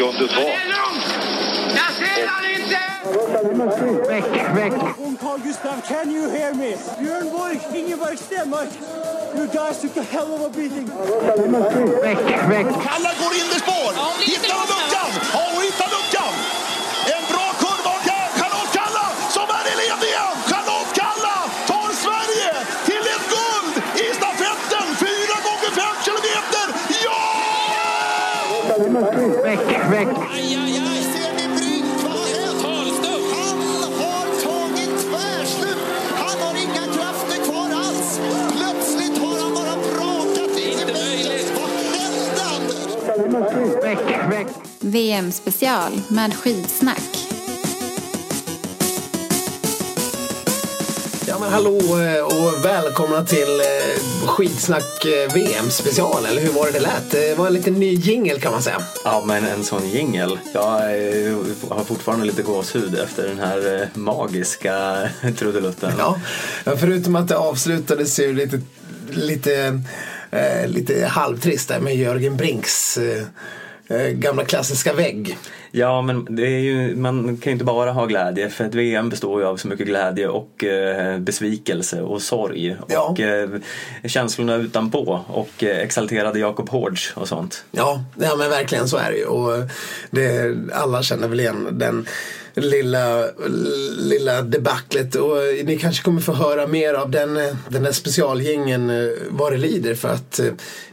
sekunder kvar. Jag ser han inte! Väck, väck. Carl Gustav, can you hear me? Björn Borg, Ingeborg Stenmark. You guys took a hell of a beating. Väck, väck. Kalla går in i spår. Hittar han luckan? Ja, hon hittar VM-special med skidsnack. Ja men hallå eh, och välkomna till eh, Skitsnack eh, VM special, eller hur var det det lät? Det var en liten ny jingel kan man säga. Ja, men en sån jingel. Jag har fortfarande lite gåshud efter den här magiska trudelutten. Ja, förutom att det avslutades ju lite, lite, lite halvtrist där med Jörgen Brinks gamla klassiska vägg. Ja, men det är ju, man kan ju inte bara ha glädje för ett VM består ju av så mycket glädje och eh, besvikelse och sorg Ja. och eh, känslorna utanpå och eh, exalterade Jakob Hårds och sånt. Ja, ja men verkligen så är det ju. Och det, alla känner väl igen den lilla, lilla debaclet. Och ni kanske kommer få höra mer av den, den där specialgängen eh, vad det lider. För att eh,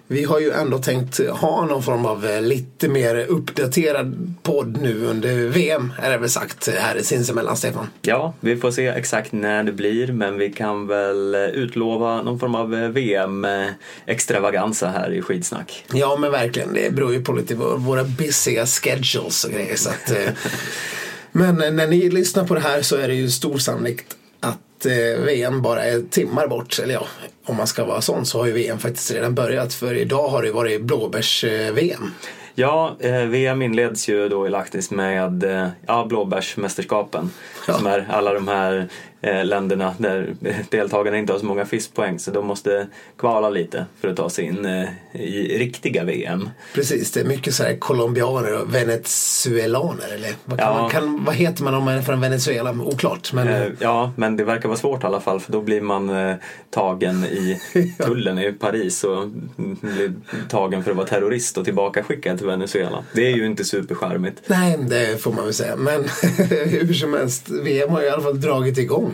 vi har ju ändå tänkt ha någon form av eh, lite mer uppdaterad podd nu under VM. Är det väl sagt här sinsemellan Stefan. Ja, vi får se exakt när det blir men vi kan väl eh, utlova någon form av eh, VM-extravaganza här i skitsnack. Ja men verkligen, det beror ju på lite vår- våra busiga schedules och grejer. Så att, eh, men när ni lyssnar på det här så är det ju stor sannolikt att eh, VM bara är timmar bort. Eller ja, om man ska vara sån så har ju VM faktiskt redan börjat. För idag har det ju varit blåbärs-VM. Ja, eh, VM inleds ju då i Lahtis med eh, ja, blåbärsmästerskapen. Ja. Som är alla de här länderna där deltagarna inte har så många fiskpoäng så de måste kvala lite för att ta sig in eh, i riktiga VM. Precis, det är mycket så här colombianer och venezuelaner. Eller vad, kan Ja. man, kan, vad heter man om man är från Venezuela? Oklart. Men, Eh, Ja, men det verkar vara svårt i alla fall för då blir man eh, tagen i tullen i Paris och blir tagen för att vara terrorist och tillbaka skickad till Venezuela. Det är ju inte supercharmigt. Nej, det får man väl säga. Men hur som helst, VM har i alla fall dragit igång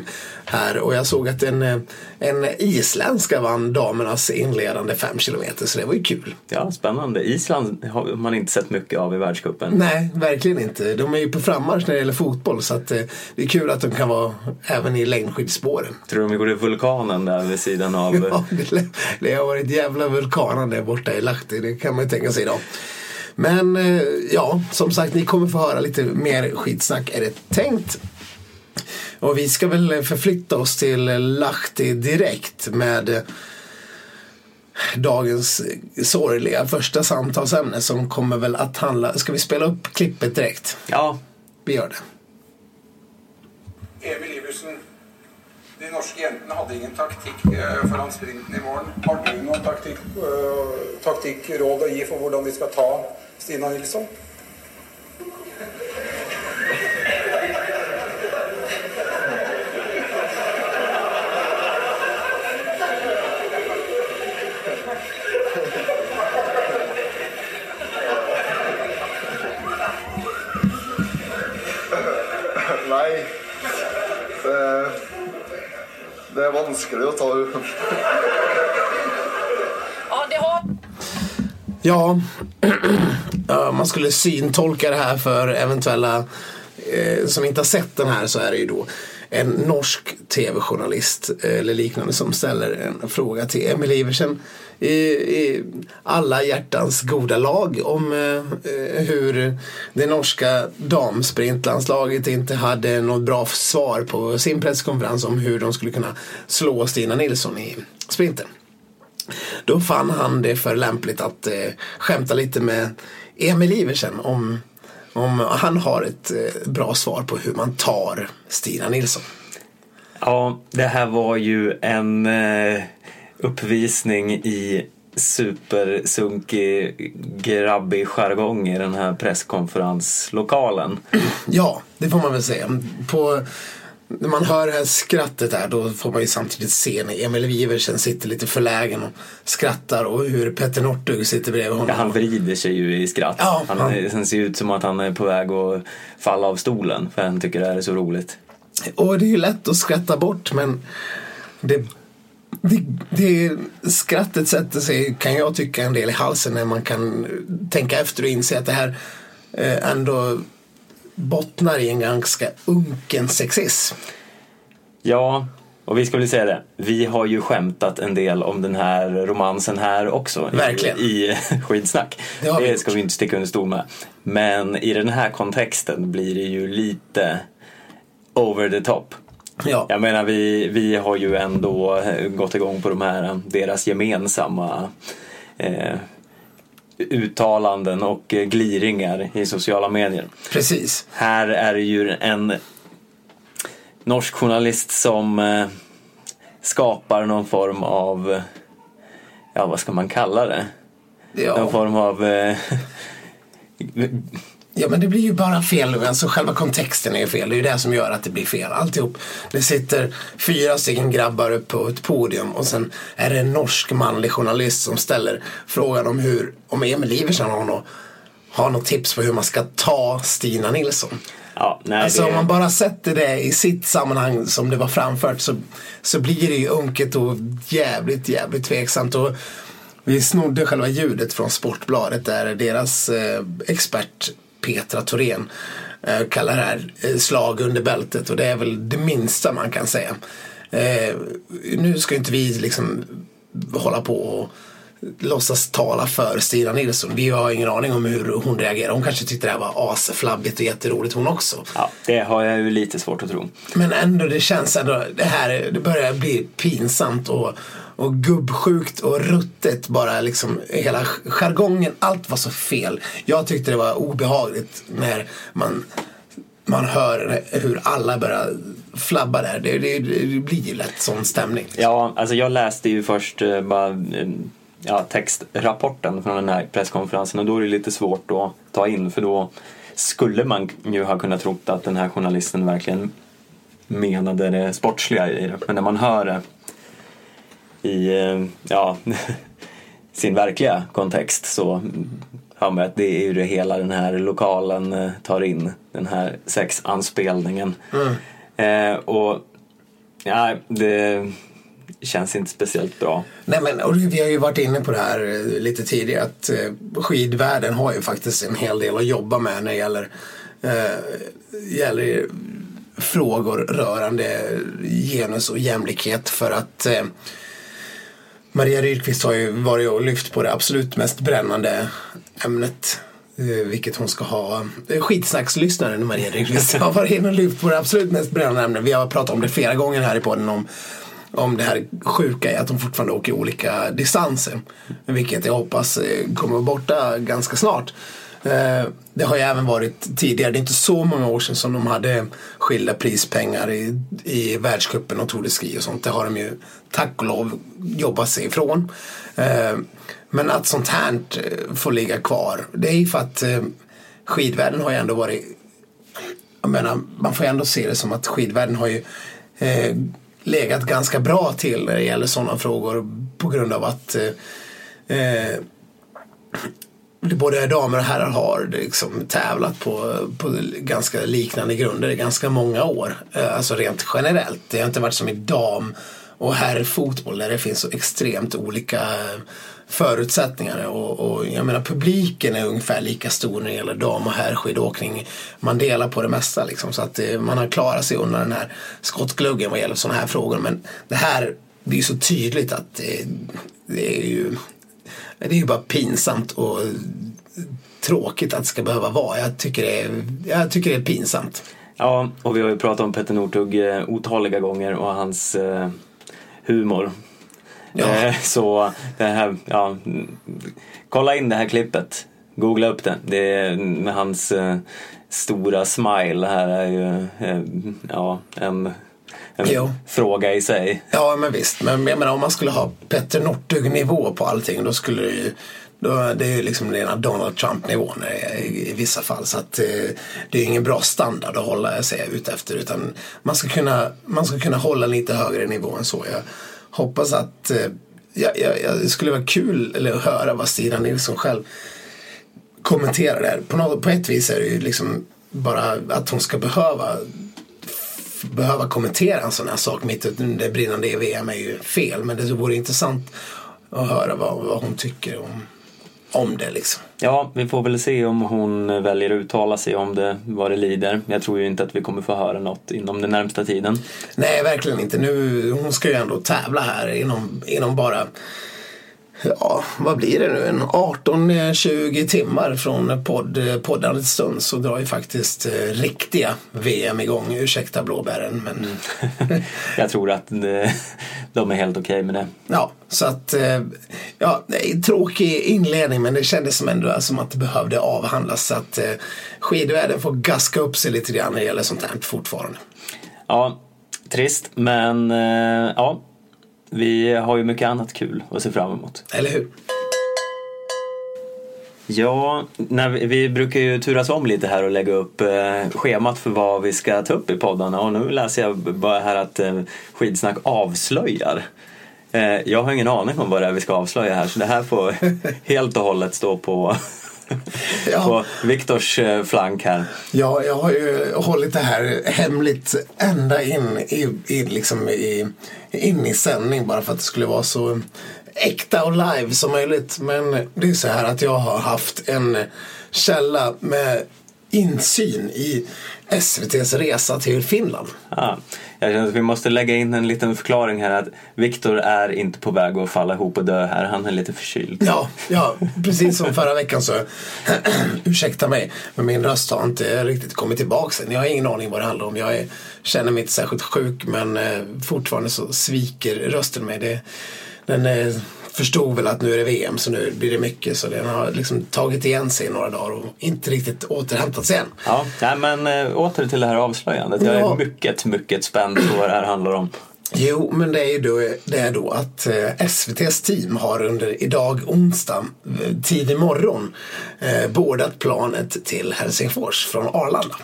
här. Och jag såg att en, eh, en isländska vann damernas inledande fem kilometer. Så det var ju kul. Ja, spännande. Island har man inte sett mycket av i världscupen. Nej, verkligen inte. De är ju på frammarsch när det gäller fotboll. Så att, eh, det är kul att de kan vara även i längdskidspåren. Tror de går i vulkanen där vid sidan av... Ja, det, det har varit jävla vulkaner där borta i Lahti. Det kan man ju tänka sig idag. Men eh, ja, som sagt, ni kommer få höra lite mer skitsnack är det tänkt. Och vi ska väl förflytta oss till Lahti direkt med dagens sorgliga första samtalsämne som kommer väl att handla... Ska vi spela upp klippet direkt? Ja, Vi gör det. Emil Iversen, de norske jentene hadde ingen taktikk eh, foran sprinten i morgen. Har du noen taktikk, eh, taktikkråd å gi for hvordan de skal ta Stina Nilsson? Vanskelig å ta Ja, ja, man skulle syntolka det här för eventuella eh, som inte har sett den här så är det ju då en norsk tv-journalist eh, eller liknande som ställer en fråga till Emil Iversen i, i alla hjärtans goda lag om eh, eh, hur det norska damsprintlandslaget inte hade något bra svar på sin presskonferens om hur de skulle kunna slå Stina Nilsson i sprinten. Då fann han det för lämpligt att eh, skämta lite med Emil Iversen om, om han har ett eh, bra svar på hur man tar Stina Nilsson. Ja, det här var ju en eh, uppvisning i supersunkig, grabbig jargong i den här presskonferenslokalen. Ja, det får man väl säga. På, när man hör det här skrattet där då får man ju samtidigt se när Emil Wiversen sitter lite förlägen och skrattar och hur Petter Northug sitter bredvid honom. Ja, han vrider sig ju i skratt. Ja, han, han- han ser ut som att han är på väg att falla av stolen för han tycker det här är så roligt. Och det är ju lätt att skratta bort men det, det, det, skrattet sätter sig kan jag tycka en del i halsen när man kan tänka efter och inse att det här eh, ändå bottnar i en ganska unken sexism. Ja, och vi ska väl säga det. Vi har ju skämtat en del om den här romansen här också. i- Verkligen. I skidsnack. Det Det ska vi inte sticka under stol med. Men i den här kontexten blir det ju lite over the top. Ja. Jag menar vi, vi har ju ändå eh, gått igång på de här, deras gemensamma eh, uttalanden och eh, gliringar i sociala medier. Precis. Här är det ju en norsk journalist som eh, skapar någon form av, ja vad ska man kalla det? Någon Ja. form av eh, Ja men det blir ju bara fel. Alltså själva kontexten är ju fel. Det är ju det som gör att det blir fel. Alltihop. Det sitter fyra stycken grabbar upp på ett podium och sen är det en norsk manlig journalist som ställer frågan om hur, om Emil Iversen har något, har något tips på hur man ska ta Stina Nilsson. ja, nej, Alltså det, om man bara sätter det i sitt sammanhang som det var framfört så, så blir det ju unket och jävligt, jävligt tveksamt. Och vi snodde själva ljudet från Sportbladet där deras eh, expert Petra Thorén eh, kallar det här eh, slag under bältet och det är väl det minsta man kan säga. Eh, nu ska inte vi liksom hålla på och låtsas tala för Stina Nilsson. Vi har ingen aning om hur hon reagerar. Hon kanske tyckte det här var asflabbigt och jätteroligt hon också. ja, det har jag ju lite svårt att tro. Men ändå, det känns ändå, det här det börjar bli pinsamt och, och gubbsjukt och ruttet bara liksom. Hela jargongen, allt var så fel. Jag tyckte det var obehagligt när man, man hör hur alla börjar flabba där. Det, det, det blir ju lätt sån stämning. Ja, alltså jag läste ju först eh, bara eh, ja, textrapporten från den här presskonferensen och då är det lite svårt att ta in för då skulle man ju ha kunnat tro att den här journalisten verkligen menade det sportsliga i det. Men när man hör det i eh, ja, sin verkliga kontext så hör man att det är ju det hela den här lokalen eh, tar in. Den här sexanspelningen. Eh, och ja, det känns inte speciellt bra. Nej men och vi har ju varit inne på det här eh, lite tidigare att eh, skidvärlden har ju faktiskt en hel del att jobba med när det gäller, eh, gäller frågor rörande genus och jämlikhet för att eh, Maria Rydqvist har ju varit och lyft på det absolut mest brännande ämnet. eh, Vilket hon ska ha. Skitsnackslyssnaren Maria Rydqvist har varit inne och lyft på det absolut mest brännande ämnet. Vi har pratat om det flera gånger här i podden om, om det här sjuka i att de fortfarande åker olika distanser. Vilket jag hoppas eh, kommer vara borta ganska snart. Eh, det har ju även varit tidigare, det är inte så många år sedan som de hade skilda prispengar i, i världscupen och Tour de Ski och sånt. Det har de ju tack och lov jobbat sig ifrån. Eh, men att sånt här får ligga kvar, det är ju för att skidvärlden har ju ändå varit jag menar, man får ju ändå se det som att skidvärlden har ju eh, legat ganska bra till när det gäller sådana frågor på grund av att eh, eh både damer och herrar har liksom tävlat på, på ganska liknande grunder i ganska många år. Eh, alltså rent generellt. Det har inte varit som i dam och herrfotboll där det finns så extremt olika förutsättningar. Och, och jag menar publiken är ungefär lika stor när det gäller dam och herrskidåkning. Man delar på det mesta liksom. Så att eh, man har klarat sig undan den här skottgluggen vad gäller sådana här frågor. Men det här, det är ju så tydligt att det, det är ju det är ju bara pinsamt och tråkigt att det ska behöva vara. Jag tycker det är, jag tycker det är pinsamt. Ja, och vi har ju pratat om Petter Northug eh, otaliga gånger och hans eh, humor. Ja. Eh, så det här, ja, kolla in det här klippet. Googla upp det. Det är med hans eh, stora smile här är ju, eh, ja, en en Jo. fråga i sig. Ja, men visst. Men jag menar om man skulle ha Petter Northug-nivå på allting då skulle det ju då, det är ju liksom rena Donald Trump-nivån i, i, vissa fall. Så att eh, det är ingen bra standard att hålla sig ut efter. Utan man ska kunna, man ska kunna hålla lite högre nivå än så. Jag hoppas att eh, ja, ja, ja, det skulle vara kul eller, att höra vad Stina Nilsson själv kommenterar det här. På, något, på ett vis är det ju liksom bara att hon ska behöva behöva kommentera en sån här sak mitt under brinnande i VM är ju fel. Men det vore intressant att höra vad, vad hon tycker om, om det liksom. Ja, vi får väl se om hon väljer att uttala sig om det vad det lider. Jag tror ju inte att vi kommer få höra något inom den närmsta tiden. Nej, verkligen inte. Nu, hon ska ju ändå tävla här inom, inom bara Ja, vad blir det nu? En 18-20 timmar från podd, poddandets stund så drar ju faktiskt eh, riktiga VM igång. Ursäkta blåbären men Jag tror att eh, de är helt okej med det. Ja, så att eh, ja, tråkig inledning men det kändes som ändå som att det behövde avhandlas så att skidvärlden får gaska upp sig lite grann när det gäller sånt här fortfarande. Ja, trist men ja, vi har ju mycket annat kul att se fram emot. Eller hur? Ja, när vi, vi brukar ju turas om lite här och lägga upp eh, schemat för vad vi ska ta upp i poddarna och nu läser jag bara här att eh, Skidsnack avslöjar. Eh, jag har ingen aning om vad det är vi ska avslöja här så det här får helt och hållet stå på, Ja. på Viktors eh, flank här. Ja, jag har ju hållit det här hemligt ända in i, i, liksom i, in i sändning bara för att det skulle vara så äkta och live som möjligt. Men det är så här att jag har haft en källa med insyn i SVTs resa till Finland. Ja, jag känner att vi måste lägga in en liten förklaring här att Viktor är inte på väg att falla ihop och dö här. Han är lite förkyld. Ja, ja, precis som förra veckan så ursäkta mig, men min röst har inte riktigt kommit tillbaka än. Jag har ingen aning vad det handlar om. Jag är, känner mig inte särskilt sjuk men eh, fortfarande så sviker rösten mig. Det, den eh, förstod väl att nu är det VM så nu blir det mycket så den har liksom tagit igen sig i några dagar och inte riktigt återhämtat sig än. Ja, nej, men äh, åter till det här avslöjandet. Jag Ja. är mycket, mycket spänd på vad det här handlar om. Jo, men det är ju då, det är då att eh, SVTs team har under idag onsdag, eh, tidig morgon, eh, bordat planet till Helsingfors från Arlanda.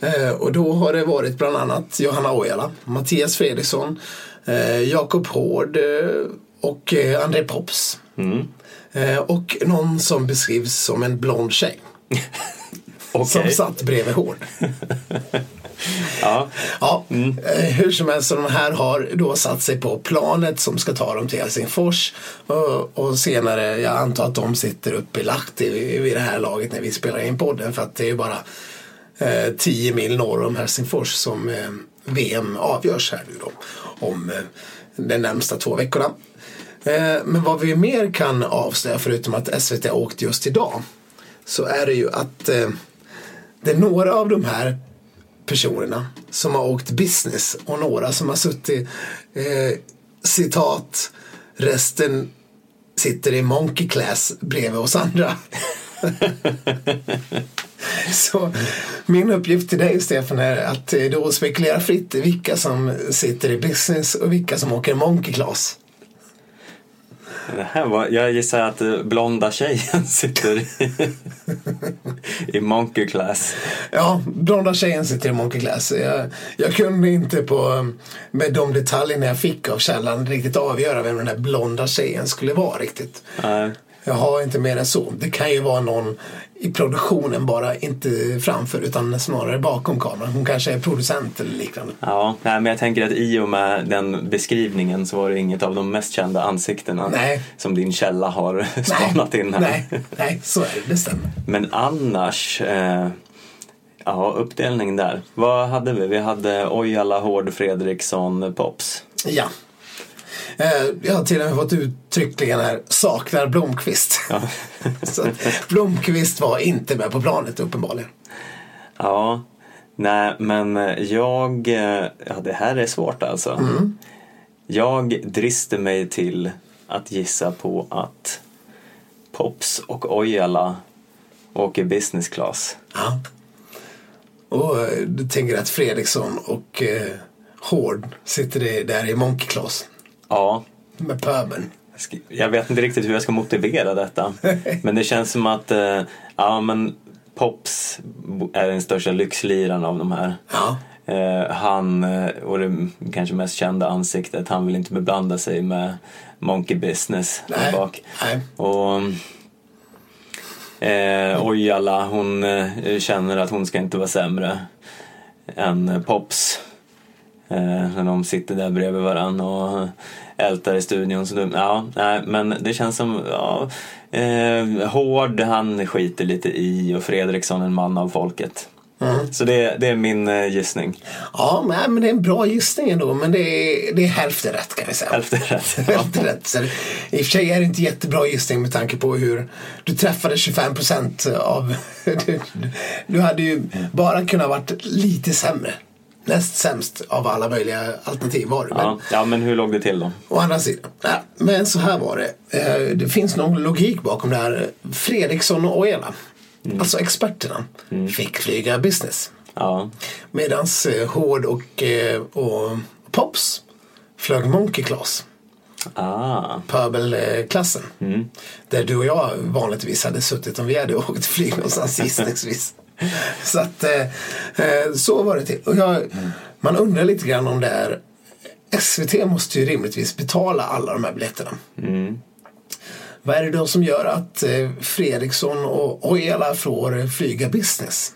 Eh, och då har det varit bland annat Johanna Ojala, Mattias Fredriksson, eh, Jakob Hård och eh, André Pops. Eh, och någon som beskrivs som en blond tjej. Som Okej. satt bredvid Hård. Ja. Ja, eh, hur som helst, så de här har då satt sig på planet som ska ta dem till Helsingfors. Och, och senare, jag antar att de sitter uppe i Lahti vid det här laget när vi spelar in podden. För att det är ju bara eh, 10 mil norr om Helsingfors som eh, VM avgörs här nu då. Om eh, de närmsta två veckorna. Eh, men vad vi mer kan avslöja, förutom att SVT har åkt just idag, så är det ju att eh, det är några av de här personerna som har åkt business och några som har suttit eh, citat resten sitter i monkey class bredvid oss andra. Så min uppgift till dig Stefan är att eh, då spekulera fritt i vilka som sitter i business och vilka som åker monkey class. Det här var, jag gissar att eh, blonda tjejen sitter i, i monkey class. Ja, blonda tjejen sitter i monkey class. Jag, jag kunde inte på, med de detaljerna jag fick av källan riktigt avgöra vem den där blonda tjejen skulle vara riktigt. Nej. Jag har inte mer än så. Det kan ju vara någon i produktionen bara, inte framför utan snarare bakom kameran. Hon kanske är producent eller liknande. Ja, nej, men jag tänker att i och med den beskrivningen så var det inget av de mest kända ansiktena Nej. som din källa har spanat in här. nej, nej, så är det. Det stämmer. Men annars, eh, ja uppdelning där. Vad hade vi? Vi hade Ojala, Hård, Fredriksson, Pops. Ja. Eh, Jag har till och med fått uttryckligen här, saknar Blomqvist. så att Blomqvist var inte med på planet uppenbarligen. Ja, nej men jag, eh, ja det här är svårt alltså. Jag drister mig till att gissa på att Pops och Ojala åker business class. Ja. Och eh, du tänker att Fredriksson och eh, Hård sitter där i Monkey Class Ja, med pöbeln. jag vet inte riktigt hur jag ska motivera detta. Men det känns som att eh, ja, men Pops är den största lyxliraren av de här. Ja. Eh, han, eh, och det kanske mest kända ansiktet, han vill inte beblanda sig med Monkey Business där Nej. bak. Nej. Och eh, Ojala, hon eh, känner att hon ska inte vara sämre än Pops. Eh, när de sitter där bredvid varandra och ältar i studion. Så det, ja, nej, men det känns som, ja, eh, Hård han skiter lite i och Fredriksson en man av folket. Så det, det är min eh, gissning. Ja, men, det är en bra gissning ändå. Men det är, det är hälften rätt kan vi säga. Hälften rätt. Hälften rätt. Så det, I och för sig är det inte jättebra gissning med tanke på hur du träffade 25 procent av... Du, du hade ju bara kunnat varit lite sämre. Näst sämst av alla möjliga alternativ var du. Men, Ja, ja, men hur låg det till då? Å andra sidan. Ja, men så här var det. Eh, Det finns någon logik bakom det här. Fredriksson och Ojala, alltså experterna, fick flyga business. Ja, Medan Hård och, eh, och Pops flög Monkey Class, ah, pöbelklassen. Där du och jag vanligtvis hade suttit om vi hade åkt flyg någonstans gissningsvis. Så att eh, eh, så var det till. Och jag, man undrar lite grann om det är SVT måste ju rimligtvis betala alla de här biljetterna. Vad är det då som gör att eh, Fredriksson och Ojala får flyga business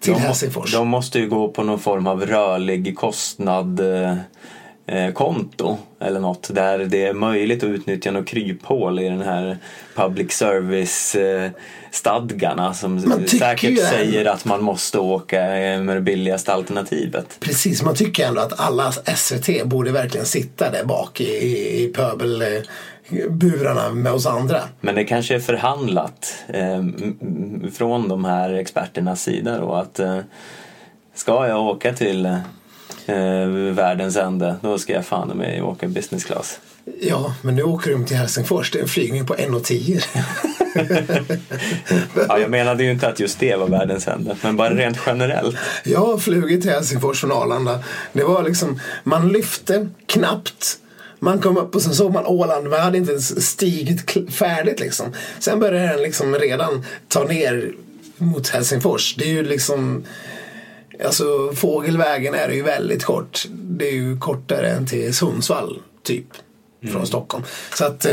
till de, Helsingfors? de måste ju gå på någon form av rörlig kostnad eh, konto eller något där det är möjligt att utnyttja något kryphål i den här public service eh, stadgarna som säkert säger att man måste åka eh, med det billigaste alternativet. Precis, man tycker ändå att alla SVT borde verkligen sitta där bak i, i, i pöbelburarna med oss andra. Men det kanske är förhandlat eh, från de här experternas sida då att eh, ska jag åka till eh, världens ände då ska jag fan mig åka business class. Ja, men nu åker de till Helsingfors. Det är en flygning på 1.10. Ja, jag menade ju inte att just det var världens ände, men bara rent generellt. Jag har flugit till Helsingfors från Arlanda. Det var liksom, man lyfte knappt. Man kom upp och sen såg man Åland, men hade inte ens stigit färdigt liksom. Sen började den liksom redan ta ner mot Helsingfors. Det är ju liksom, alltså fågelvägen är ju väldigt kort. Det är ju kortare än till Sundsvall, typ. Från Stockholm. Så att eh,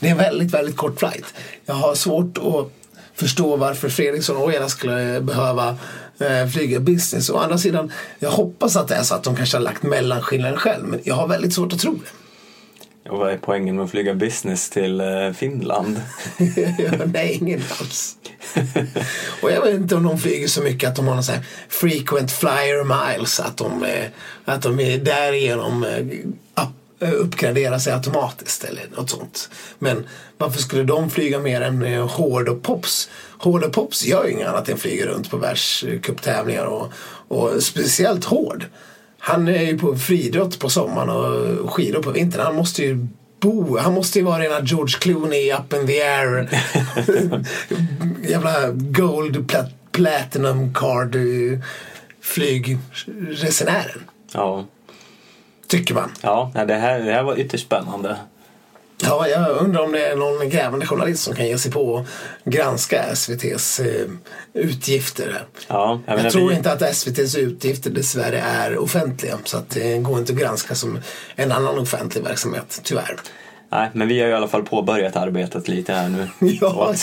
det är en väldigt, väldigt kort flight. Jag har svårt att förstå varför Fredriksson och Ojala skulle behöva eh, flyga business. Å andra sidan, jag hoppas att det är så att de kanske har lagt mellanskillnaden själv. Men jag har väldigt svårt att tro det. Och vad är poängen med att flyga business till eh, Finland? Nej, ingen alls. Och jag vet inte om de flyger så mycket att de har någon sån här frequent flyer miles. Att de, eh, att de är därigenom eh, uppgraderar sig automatiskt eller något sånt. Men varför skulle de flyga mer än Hård och Pops? Hård och Pops gör ju inget annat än flyger runt på världscuptävlingar och, och speciellt Hård. Han är ju på friidrott på sommaren och skidor på vintern. Han måste ju bo. Han måste ju vara rena George Clooney up in the air. Jävla gold plat platinum card flygresenären. Ja, Tycker man. ja det, här, det här var ytterst spännande. Ja, jag undrar om det är någon grävande journalist som kan ge sig på att granska SVTs eh, utgifter. Ja, jag Jag, tror vi- inte att SVTs utgifter dessvärre är offentliga. Så att det går inte att granska som en annan offentlig verksamhet, tyvärr. Nej, men vi har ju i alla fall påbörjat arbetet lite här nu. Ja, och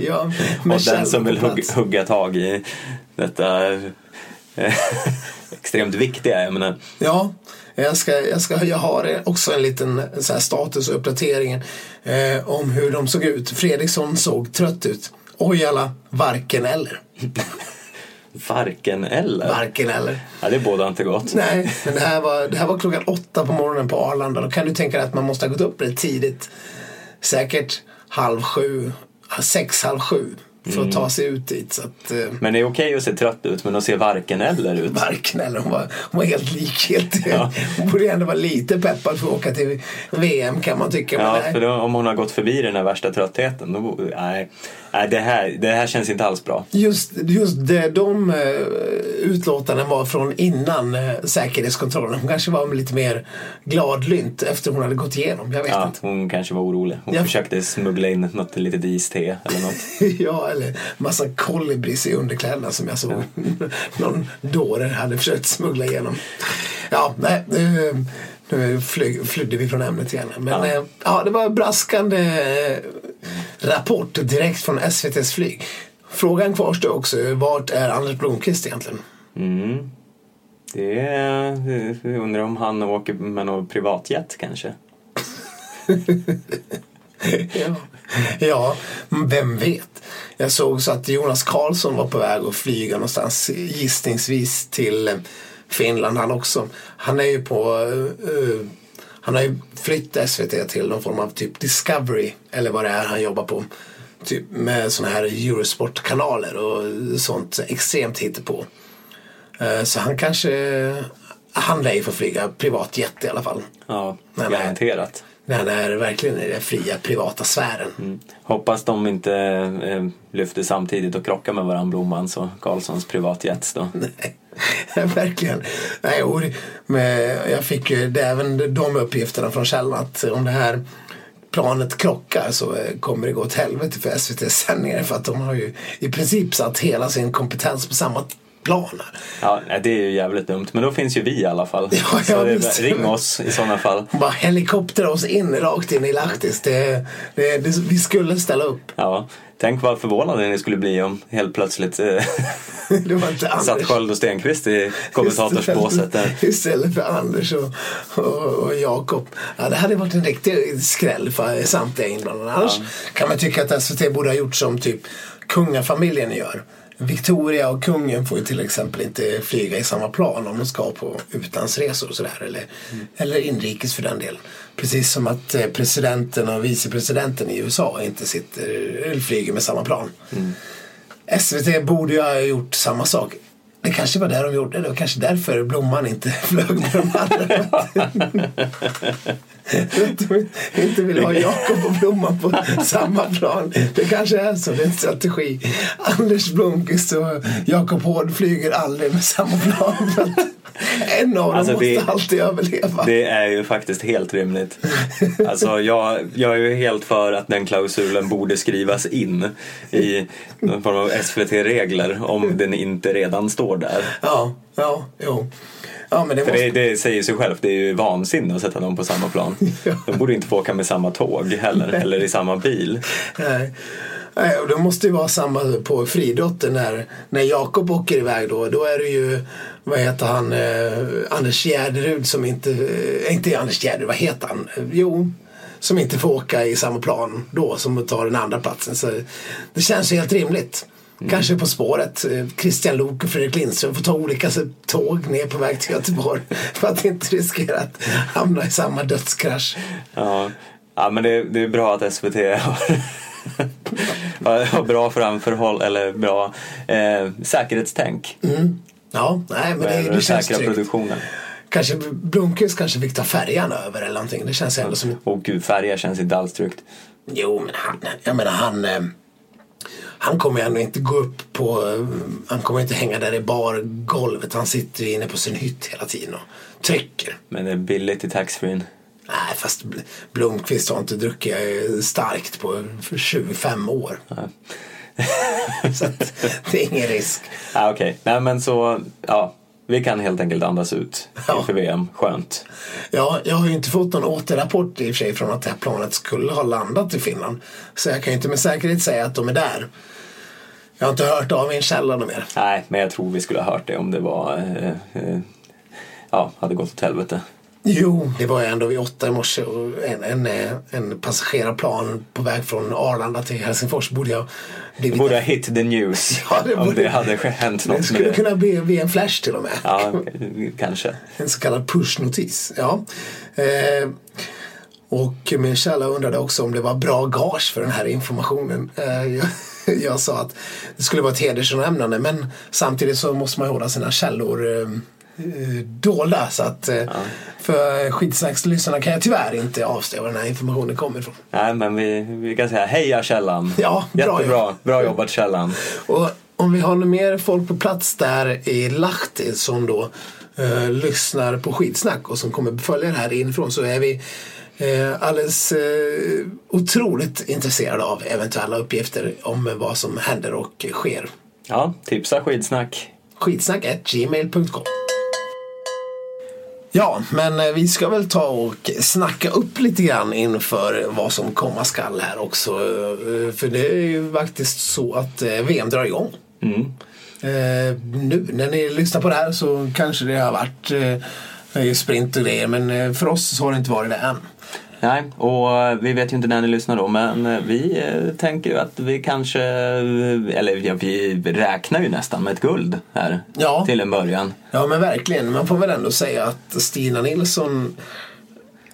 ja, och den som vill hugga, hugga tag i detta extremt viktiga ämne. Ja, jag, ska, jag, ska, jag har också en liten så här statusuppdatering eh, om hur de såg ut. Fredriksson såg trött ut. Ojala, varken eller. Varken eller. Varken eller. Ja, det båda inte gott. Nej, men det här, var, det här var klockan åtta på morgonen på Arlanda. Då kan du tänka dig att man måste ha gått upp rätt tidigt. Säkert halv sju, sex, halv sju för att ta sig ut dit. Så att, eh, Men det är okej att se trött ut, men att se varken eller ut. Varken eller hon var, hon var helt likgiltig. Ja. Hon borde ändå vara lite peppad för att åka till VM kan man tycka. Ja, för då, om hon har gått förbi den här värsta tröttheten, då, nej, nej det, här, det här känns inte alls bra. Just, just det, de uh, utlåtanden var från innan uh, säkerhetskontrollen. Hon kanske var lite mer gladlynt efter hon hade gått igenom. Jag vet Ja, inte. hon kanske var orolig. Hon Ja. försökte smuggla in något litet iste eller något. ja, eller massa kolibris i underkläderna som jag såg. Någon dåre hade försökt smuggla igenom. Ja, nej. Nu, nu flydde vi från ämnet igen. Men Ja. ja, ja det var en braskande eh, rapport direkt från SVTs flyg. Frågan kvarstår också. Vart är Anders Blomqvist egentligen? Mm. Det är, jag undrar om han åker med någon privatjet kanske. Ja. ja, vem vet. Jag såg så att Jonas Karlsson var på väg att flyga någonstans gissningsvis till eh, Finland han också. Han är ju på eh, han har ju flytt SVT till någon form av typ Discovery eller vad det är han jobbar på. Typ med såna här Eurosport-kanaler och sånt extremt hittepå. Så han kanske, han lär ju få flyga privatjet i alla fall. Ja, garanterat. När han är verkligen i den fria privata sfären. Hoppas de inte eh, lyfter samtidigt och krockar med varandra, Blommans och Karlssons privatjets då. Nej, verkligen. Nej, och, men jag fick ju det, även de uppgifterna från källan att om det här planet krockar så eh, kommer det gå åt helvete för SVTs sändningar för att de har ju i princip satt hela sin kompetens på samma plan. Ja, det är ju jävligt dumt. Men då finns ju vi i alla fall. Ja, ja, så det, ring oss i sådana fall. Bara helikoptera oss in rakt in i Lahtis. Det, det, det, vi skulle ställa upp. Ja, tänk vad förvånade ni skulle bli om helt plötsligt eh, satt Sköld och Stenqvist i kommentatorsbåset där. Istället för Anders och, och, och Jakob. Ja, det hade varit en riktig skräll för samtliga inblandade. Annars kan man tycka att SVT borde ha gjort som typ kungafamiljen gör. Victoria och kungen får ju till exempel inte flyga i samma plan om de ska på utlandsresor och sådär. Eller, eller inrikes för den delen. Precis som att eh, presidenten och vicepresidenten i USA inte sitter, eller flyger med samma plan. SVT borde ju ha gjort samma sak. Det kanske var där de gjorde det. Det var kanske därför Blomman inte flög med de andra. De inte vill ha Jakob och Blomman på samma plan. Det kanske är så. Det är en strategi. Anders Blomqvist och Jakob Hård flyger aldrig med samma plan. En av dem Alltså, måste det- alltid överleva. Det är ju faktiskt helt rimligt. Alltså jag, jag är ju helt för att den klausulen borde skrivas in i någon form av SVT-regler om den inte redan står där. Ja, ja, jo. Ja, men det måste... det, det säger sig självt, det är ju vansinne att sätta dem på samma plan. De borde inte få åka med samma tåg heller, eller i samma bil. Nej. Nej, och det måste ju vara samma på friidrotten när, när Jakob åker iväg då. Då är det ju, vad heter han, eh, Anders Gärderud som inte, eh, inte Anders Gärderud, vad heter han? Eh, Jo, som inte får åka i samma plan då som tar den andra platsen. Så det känns ju helt rimligt. Kanske På spåret. eh, Christian Lok och Fredrik Lindström får ta olika tåg ner på väg till Göteborg för att inte riskera att hamna i samma dödskrasch. Ja, ja men det, det är bra att SVT har, har bra framförhåll, eller bra eh, säkerhetstänk Ja, nej men det, det känns säkra tryggt. produktionen. Kanske Blomqvist kanske fick ta färjan över eller någonting. Det känns ändå som... Och gud, färja känns inte alls tryggt. Jo, men han, jag menar han... Han kommer ju ändå inte gå upp på... Han kommer inte hänga där i bargolvet. Han sitter ju inne på sin hytt hela tiden och trycker. Men det är billigt i taxfree. Nej, fast Bl- Blomqvist har inte druckit starkt på för 25 år. Så att, det är ingen risk. Ah, Okej, nej men så, ja. Vi kan helt enkelt andas ut Ja. inför VM. Skönt. Ja, jag har ju inte fått någon återrapport i och för sig från att det här planet skulle ha landat i Finland. Så jag kan ju inte med säkerhet säga att de är där. Jag har inte hört av min källa något mer. Nej, men jag tror vi skulle ha hört det om det var, eh, eh, ja, hade gått åt helvete. Jo, det var ju ändå vid åtta i morse och en, en, eh, en passagerarplan på väg från Arlanda till Helsingfors borde jag Det blivit... borde ha hit the news Ja, det om borde- det hade hänt Det något med skulle det. kunna bli, bli en flash till och med. Ja, kanske. En så kallad pushnotis. Ja. Eh, och min källa undrade också om det var bra gage för den här informationen. Eh, jag, sa att det skulle vara ett hedersomnämnande men samtidigt så måste man hålla sina källor eh, eh, dolda. Så att eh, för skitsnackslyssnarna kan jag tyvärr inte avslöja var den här informationen kommer ifrån. Nej, men vi, vi kan säga heja källan. Ja, bra Jättebra. jobbat. Bra jobbat källan. Och om vi har mer folk på plats där i Lahti som då eh, lyssnar på skitsnack och som kommer följa det här inifrån så är vi eh, alldeles eh, otroligt intresserade av eventuella uppgifter om vad som händer och sker. Ja, tipsa skitsnack. Skitsnack.gmail.com Ja, men eh, vi ska väl ta och snacka upp lite grann inför vad som komma skall här också. Eh, För det är ju faktiskt så att VM drar igång. Eh, nu när ni lyssnar på det här så kanske det har varit eh, sprint och grejer men för oss så har det inte varit det än. Nej, och eh, vi vet ju inte när ni lyssnar då, men eh, vi eh, tänker ju att vi kanske, eller ja, vi räknar ju nästan med ett guld här Ja. till en början. Ja men verkligen, man får väl ändå säga att Stina Nilsson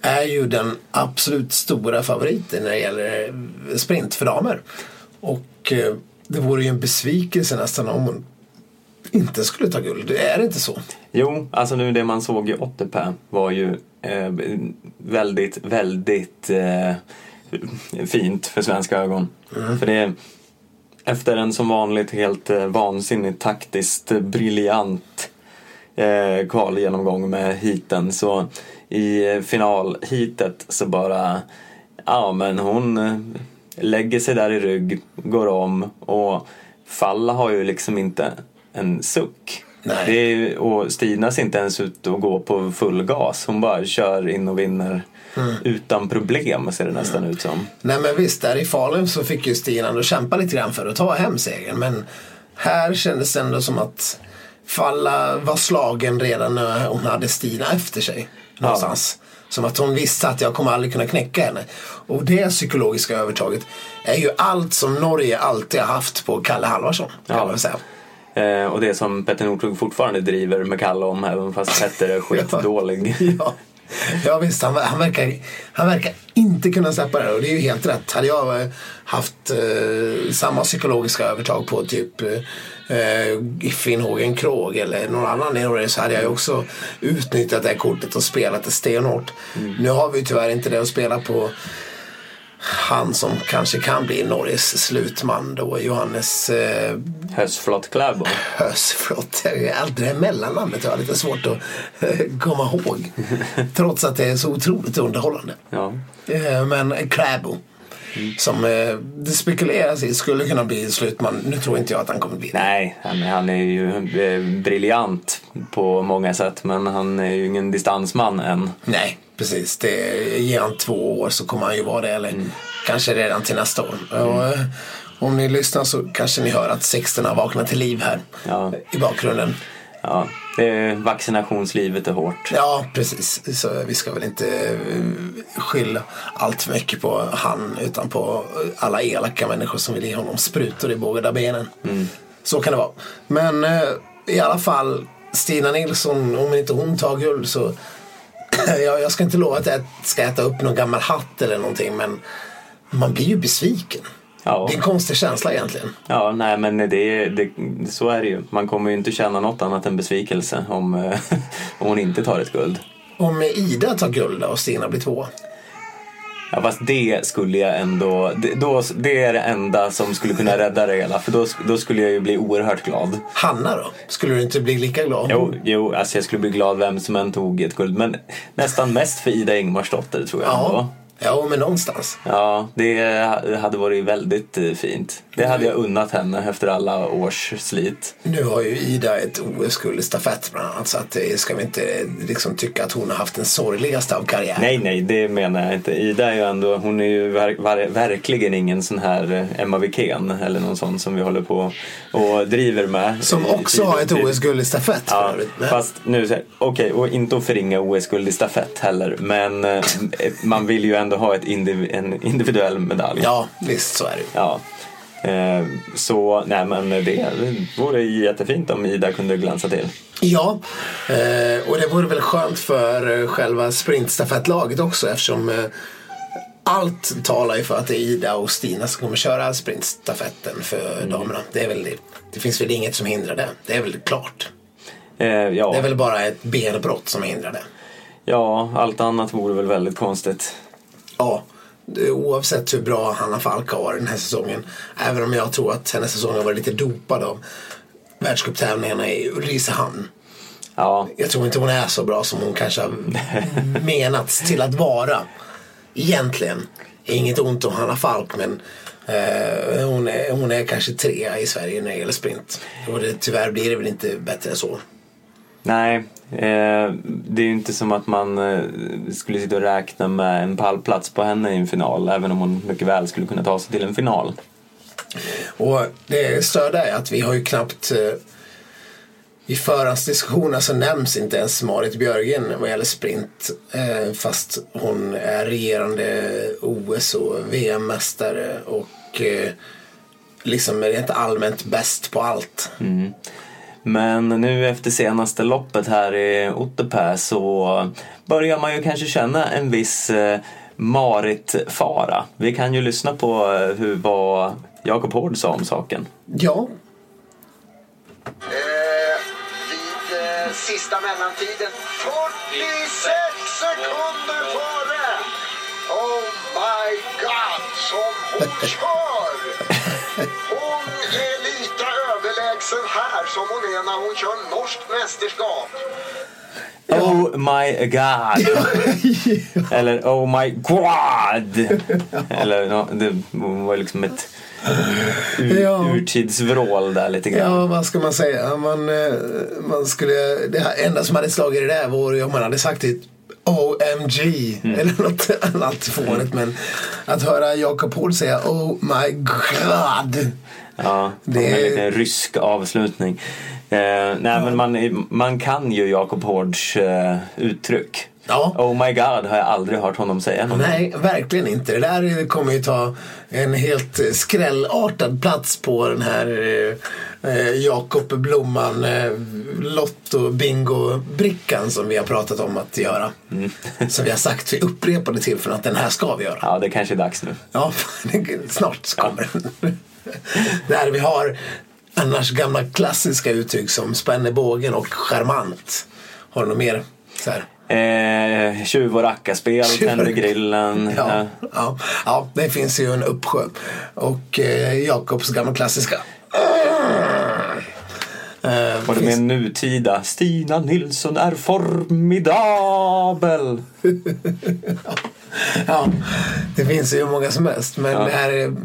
är ju den absolut stora favoriten när det gäller sprint för damer. Och det vore ju en besvikelse nästan om hon inte skulle ta guld. Det är inte så. Jo, alltså nu det man såg i Otterpää var ju eh, väldigt, väldigt eh, fint för svenska ögon. För det efter en som vanligt helt eh, vansinnigt taktiskt briljant eh, kvalgenomgång med hiten så i eh, finalhitet så bara ja men hon eh, lägger sig där i rygg, går om och Falla har ju liksom inte en suck. Är, och Stina ser inte ens ut att gå på full gas. Hon bara kör in och vinner utan problem ser det nästan ut som. Nej men visst, där i Falun så fick ju Stina ändå kämpa lite grann för att ta hem segern. Men här kändes det ändå som att Falla var slagen redan när hon hade Stina efter sig. Någonstans. Som att hon visste att jag kommer aldrig kunna knäcka henne. Och det psykologiska övertaget är ju allt som Norge alltid har haft på Kalle Halvarsson. Kan Ja. man säga. Eh, och det som Petter Northug fortfarande driver med Kalle om även fast Petter är skitdålig. Ja. Ja visst, han, han, verkar, han verkar inte kunna släppa det och det är ju helt rätt. Hade jag eh, haft eh, samma psykologiska övertag på typ eh, Finnhågen Krog eller någon annan Norge så hade jag ju också utnyttjat det här kortet och spelat det stenhårt. Nu har vi tyvärr inte det att spela på han som kanske kan bli Norges slutman då, Johannes eh, Hösflott Kläbo. Hös, förlåt. Allt det där mellannamnet har jag lite svårt att eh, komma ihåg. Trots att det är så otroligt underhållande. Ja. Eh, Men Som eh, det spekuleras i skulle kunna bli slutman. Nu tror inte jag att han kommer bli det. Nej, han, är ju eh, briljant på många sätt men han är ju ingen distansman än. Nej, precis. Det, ge han två år så kommer han ju vara det. Eller kanske redan till nästa år. Och, eh, om ni lyssnar så kanske ni hör att Sexten har vaknat till liv här Ja. i bakgrunden. Ja, vaccinationslivet är hårt. Ja, precis. Så vi ska väl inte eh, skylla allt för mycket på han utan på alla elaka människor som vill ge honom sprutor i båda benen. Så kan det vara. Men eh, i alla fall, Stina Nilsson, om inte hon tar guld så jag, jag ska inte lova att jag ska äta upp någon gammal hatt eller någonting men man blir ju besviken. Ja. Det är en konstig känsla egentligen. Ja, nej men det, det, så är det ju. Man kommer ju inte känna något annat än besvikelse om, eh, om hon inte tar ett guld. Om Ida tar guld och Stina blir tvåa. Ja, fast det skulle jag ändå... Det, då, det är det enda som skulle kunna rädda det hela. För då, då skulle jag ju bli oerhört glad. Hanna då? Skulle du inte bli lika glad? Jo, jo alltså jag skulle bli glad vem som än tog ett guld. Men nästan mest för Ida Ingmarsdotter tror jag ändå. Ja, men någonstans. Ja, det hade varit väldigt eh, fint. Det hade jag unnat henne efter alla års slit. Nu har ju Ida ett OS-guld i stafett bland annat så att ska vi inte liksom tycka att hon har haft den sorgligaste av karriären. Nej, nej, det menar jag inte. Ida är ju ändå, hon är ju ver- ver- verkligen ingen sån här eh, Emma Wikén eller någon sån som vi håller på och driver med. Som också har ett OS-guld i stafett för Ja, övrigt. Men- fast nu, okej, och inte att förringa OS-guld i stafett heller, men eh, man vill ju ändå ha ett indiv- en individuell medalj. Ja, visst så är det. Ja. Eh, så, nej men det vore jättefint om Ida kunde glänsa till. Ja, eh, och det vore väl skönt för eh, själva sprintstafettlaget också eftersom eh, allt talar ju för att det är Ida och Stina som kommer köra sprintstafetten för Mm. damerna. Det, är väl, det finns väl inget som hindrar det. Det är väl klart. Eh, ja. Det är väl bara ett benbrott som hindrar det. ja, allt annat vore väl väldigt konstigt. Ja, oavsett hur bra Hanna Falk har varit den här säsongen. Även om jag tror att hennes säsong har varit lite dopad av världscuptävlingarna i Ulricehamn. Ja, Jag tror inte hon är så bra som hon kanske har menats till att vara. Egentligen. Inget ont om Hanna Falk men eh, hon, är, hon är kanske trea i Sverige när det gäller sprint. Och det, tyvärr blir det väl inte bättre än så. Nej. Eh, det är ju inte som att man eh, skulle sitta och räkna med en pallplats på henne i en final. Även om hon mycket väl skulle kunna ta sig till en final. Och det störda är att vi har ju knappt eh, i förhandsdiskussionerna så nämns inte ens Marit Björgen vad gäller sprint. Fast hon är regerande OS och VM-mästare och liksom rent allmänt bäst på allt. Men nu efter senaste loppet här i Otterpää så börjar man ju kanske känna en viss eh, Marit-fara. Vi kan ju lyssna på eh, hur, vad Jakob Hård sa om saken. Ja, Eh, vid eh, sista mellantiden 46 sekunder före! Oh my god, som hon kör! Överlägsen här som hon är när hon kör norskt mästerskap. Oh my god! Eller oh my god! Eller ja, det var liksom ett ur, Ja. urtidsvrål där lite grann. ja vad ska man säga? Man, eh, man skulle, det här- enda som hade slagit det där ju om man hade sagt det OMG eller något annat fånigt. Men att höra Jakob Hård säga Oh my god. Ja, Det- det... en liten rysk avslutning. Eh, nej, men man, man kan ju Jakob Hårds eh, uttryck. Ja. Oh my god har jag aldrig hört honom säga någon. Nej, verkligen inte. Det där kommer ju ta en helt skrällartad plats på den här eh, Jakob Blomman eh, Lotto Bingo-brickan som vi har pratat om att göra. Som vi har sagt vid upprepade tillfällen att den här ska vi göra. Ja, det kanske är dags nu. Ja, snart kommer den. Där vi har annars gamla klassiska uttryck som spänner bågen och charmant. Har du något mer? Så här? Eh, tjuv och rackarspel, tänder grillen. Ja, eh, ja, ja, det finns ju en uppsjö. Och eh, Jakobs gamla klassiska. Eh, och det finns- med nutida Stina Nilsson är formidabel. ja, det finns ju hur många som helst. Men Ja. det här är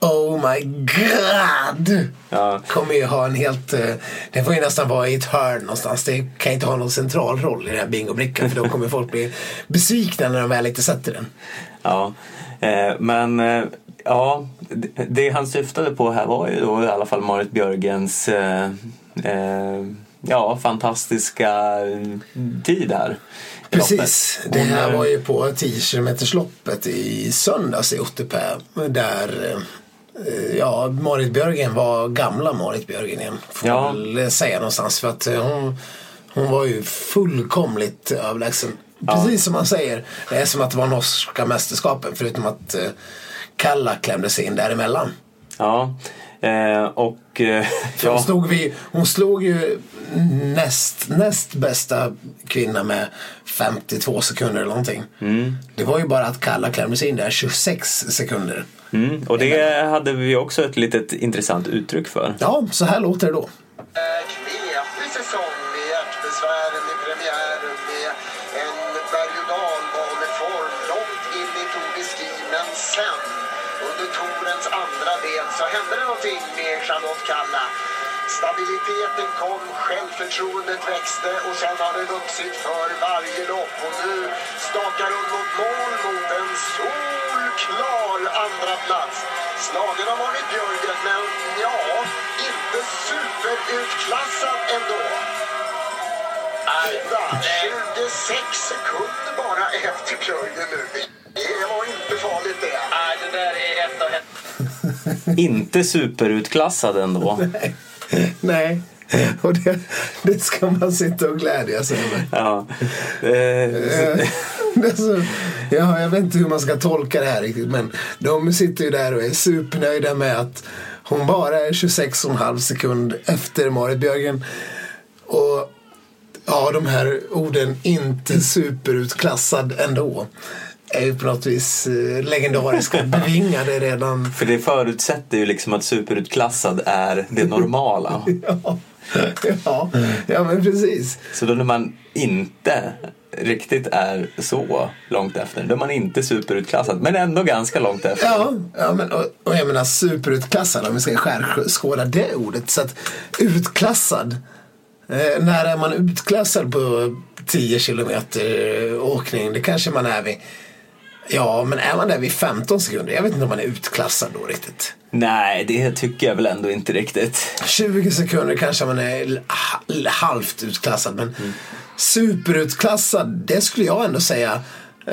Oh my god! Ja. Kommer ju ha en helt... eh, Det får ju nästan vara i ett hörn någonstans. Det kan inte ha någon central roll i den här bingobrickan. För då kommer folk bli besvikna när de väl inte sätter den. Ja, eh, men eh, ja, det, han syftade på här var ju då i alla fall Marit Björgens ja, fantastiska tid här. Precis. loppet. Det här var ju på 10 kilometersloppet i söndags i Otterpää. Där ja, Marit Björgen var gamla Marit Björgen igen. Får Ja. väl säga någonstans. För att eh, hon, hon var ju fullkomligt överlägsen. Precis som man säger. Det är som att det var norska mästerskapen. Förutom att eh, Kalla klämde sig in däremellan. Ja, eh, och eh, För hon, ja, slog vi, hon slog ju näst, näst bästa kvinna med 52 sekunder eller någonting. Det var ju bara att Kalla klämde sig in där 26 sekunder. Mm, och det hade vi också ett litet intressant uttryck för. Ja, så här låter det då. Knepig säsong med hjärtbesvären i premiären med en berg och dalbaneform långt in i Tour de Ski. Men sen, under Torens andra del, så hände det någonting med Charlotte Kalla. Stabiliteten kom, självförtroendet växte och sen har det vuxit för varje lopp. Och nu stakar hon mot mål mot en solklar andra plats. Slagen av Marit Björgen, men ja, inte superutklassad ändå. Aida, 26 sekunder bara efter Björgen nu. Det var inte farligt det. Nej, det där är ett av Inte superutklassad ändå. Nej, och det, det ska man sitta och glädjas över. Ja. Eh, så- Det är så, ja, jag vet inte hur man ska tolka det här riktigt men de sitter ju där och är supernöjda med att hon bara är 26,5 sekund efter Marit Björgen. Och ja, de här orden inte superutklassad ändå är ju på något vis eh, legendariska, bevingade redan. För det förutsätter ju liksom att superutklassad är det normala. Ja, ja, ja men precis. Så då när man inte riktigt är så långt efter, då är man inte superutklassad, men ändå ganska långt efter. Ja, ja men, och, och jag menar superutklassad om vi ska skärskåda det ordet. Så att utklassad, eh, när är man utklassad på 10 kilometer åkning? Det kanske man är vid Ja, men är man där vid 15 sekunder? Jag vet inte om man är utklassad då riktigt. Nej, det tycker jag väl ändå inte riktigt. 20 sekunder kanske man är halvt utklassad. Men superutklassad, det skulle jag ändå säga.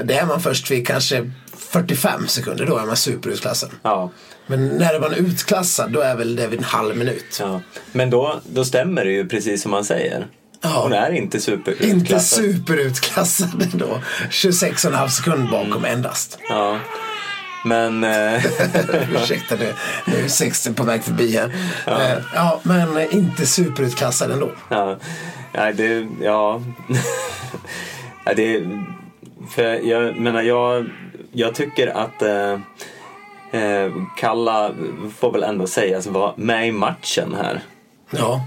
Det är man först vid kanske 45 sekunder. Då är man superutklassad. Ja. Men när är man utklassad, då är väl det vid en halv minut. Ja. Men då, då stämmer det ju precis som man säger. Ja. Hon är inte Inte superutklassad. superutklassad då. 26,5 sekunder bakom endast. Ja. Men... Eh, Ursäkta nu, nu är 60 på väg förbi här. Ja, ja men eh, inte superutklassad ändå. ja. Nej, det... Ja. ja det, för jag menar, jag, jag tycker att eh, eh, Kalla får väl ändå sägas vara med i matchen här. Ja,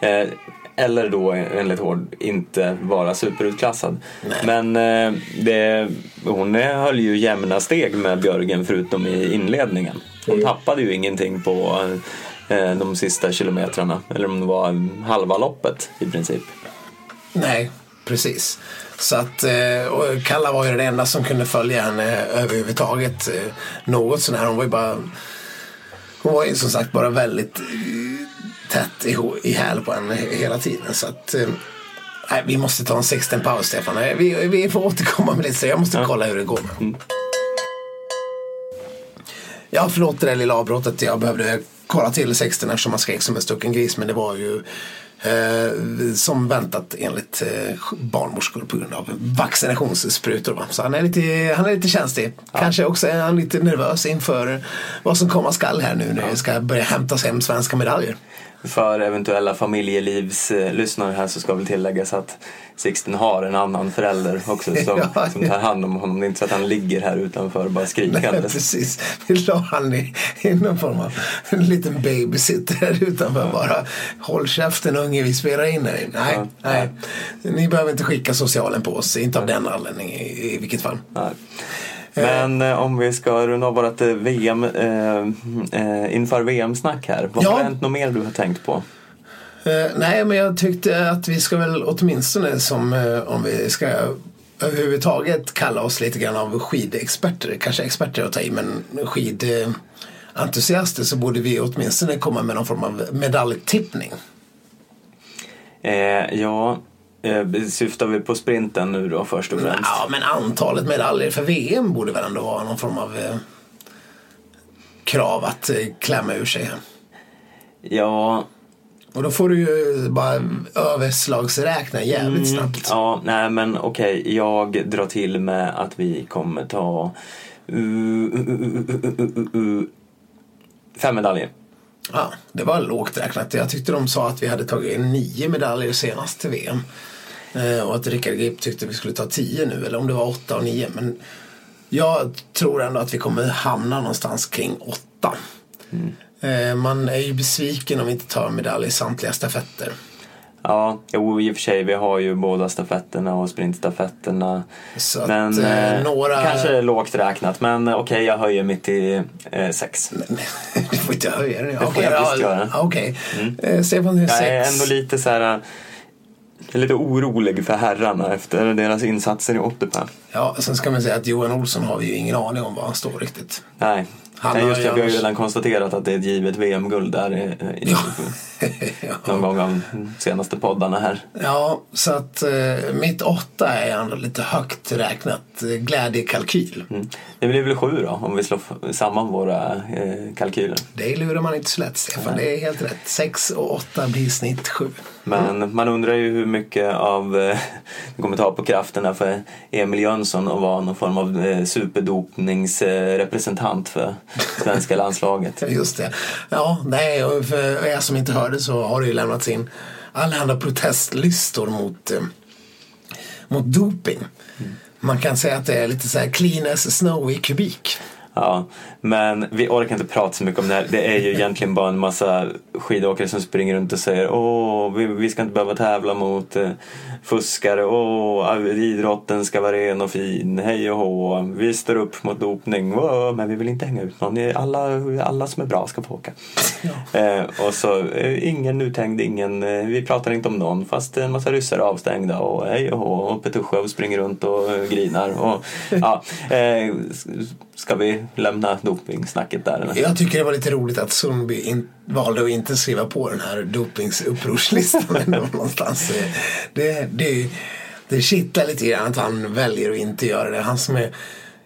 Eh, eller då enligt Hård inte vara superutklassad. Nej. Men eh, det, hon eh, höll ju jämna steg med Björgen förutom i inledningen. Hon tappade ju ingenting på eh, de sista kilometrarna. Eller om det var halva loppet i princip. nej, precis. Så att, eh, Kalla var ju den enda som kunde följa henne överhuvudtaget. eh, Något sånär. Hon var ju bara Hon var ju som sagt bara väldigt eh, tätt i, häl på henne hela tiden. Så att eh, Nej, vi måste ta en 16 paus Stefan. Vi, vi får återkomma med det. Så jag måste kolla hur det går. Ja, förlåt det där lilla avbrottet. Jag behövde kolla till 16 eftersom man skrek som en stucken gris. Men det var ju eh, som väntat enligt eh, barnmorskor på grund av vaccinationssprutor. Va? Så han är lite, han är lite känslig. Kanske också är han lite nervös inför vad som komma skall här nu när det ska börja hämtas hem svenska medaljer. För eventuella familjelivslyssnare här så ska väl tilläggas att Sixten har en annan förälder också som, Ja, som tar hand om honom. Det är inte så att han ligger här utanför bara Nej, skrikandes. precis. Vi la han i, i någon form av en liten babysitter här utanför bara. Håll käften unge, vi spelar in här inne. Nej, Ja. nej. Ni behöver inte skicka socialen på oss. Inte av den anledningen i, i vilket fall. Nej. Men eh, om vi ska runda av vårt VM, eh, inför VM-snack här. Vad Ja. har hänt något mer du har tänkt på? Eh, nej, men jag tyckte att vi ska väl åtminstone som eh, om vi ska överhuvudtaget kalla oss lite grann av skidexperter. Kanske experter att ta i, men skidentusiaster så borde vi åtminstone komma med någon form av medaljtippning. Eh, ja, syftar vi på sprinten nu då först och främst? Ja, men antalet medaljer för VM borde väl ändå vara någon form av eh, krav att eh, klämma ur sig. Ja, Och då får du ju bara överslagsräkna jävligt snabbt. ja, nej men okej, jag drar till med att vi kommer ta uh, uh, uh, fem medaljer. Ja, det var lågt räknat. Jag tyckte de sa att vi hade tagit nio medaljer senast till VM. Eh, och att Rickard Grip tyckte vi skulle ta tio nu, eller om det var åtta och nio. Men jag tror ändå att vi kommer hamna någonstans kring åtta. Eh, man är ju besviken om vi inte tar medalj i samtliga stafetter. Ja, jo i och för sig, vi har ju båda stafetterna och sprintstafetterna. Så att, Men eh, eh, några- kanske lågt räknat, men okej, jag höjer mitt till eh, sex. du får inte höja den. får Okej, jag ja, visst göra. Mm. okej. Eh, Stefan, Jag är sex? ändå lite så här jag är lite orolig för herrarna efter deras insatser i Ottepää. Ja, sen ska man säga att Johan Olsson har vi ju ingen aning om var han står riktigt. Nej, Han Nej, just det, vi har ju redan konstaterat att det är ett givet VM-guld där eh, i, någon gång av de senaste poddarna här. Ja, så att eh, mitt åtta är ändå lite högt räknat. Eh, Glädjekalkyl. Mm. Det blir väl sju då, om vi slår samman våra eh, kalkyler. Det lurar man inte så lätt, Stefan. Det är helt rätt. Sex och åtta blir snitt sju. Men man undrar ju hur mycket av eh, det kommer ta på krafterna för Emil Jönsson att vara någon form av eh, superdopningsrepresentant för svenska landslaget. Just det. Ja, nej, och för er som inte hörde så har det ju lämnats in allehanda protestlistor mot, eh, mot doping. Man kan säga att det är lite så här clean as snow i kubik. Ja, men vi orkar inte prata så mycket om det här. Det är ju egentligen bara en massa skidåkare som springer runt och säger åh, vi, vi ska inte behöva tävla mot eh, fuskare, åh, idrotten ska vara ren och fin, hej och hå, vi står upp mot dopning, åh, men vi vill inte hänga ut någon, alla, alla som är bra ska få åka. Eh, och så eh, ingen uthängd, ingen, eh, vi pratar inte om någon fast en massa ryssar är avstängda. Och hej och hå. Och Petusjov springer runt och eh, grinar. Och, ja, eh, ska vi lämna dopingsnacket där eller? Jag tycker det var lite roligt att Sundby valde att inte skriva på den här dopingsupprorslistan någonstans. Det, det, det kittlar lite grann att han väljer att inte göra det. Han som är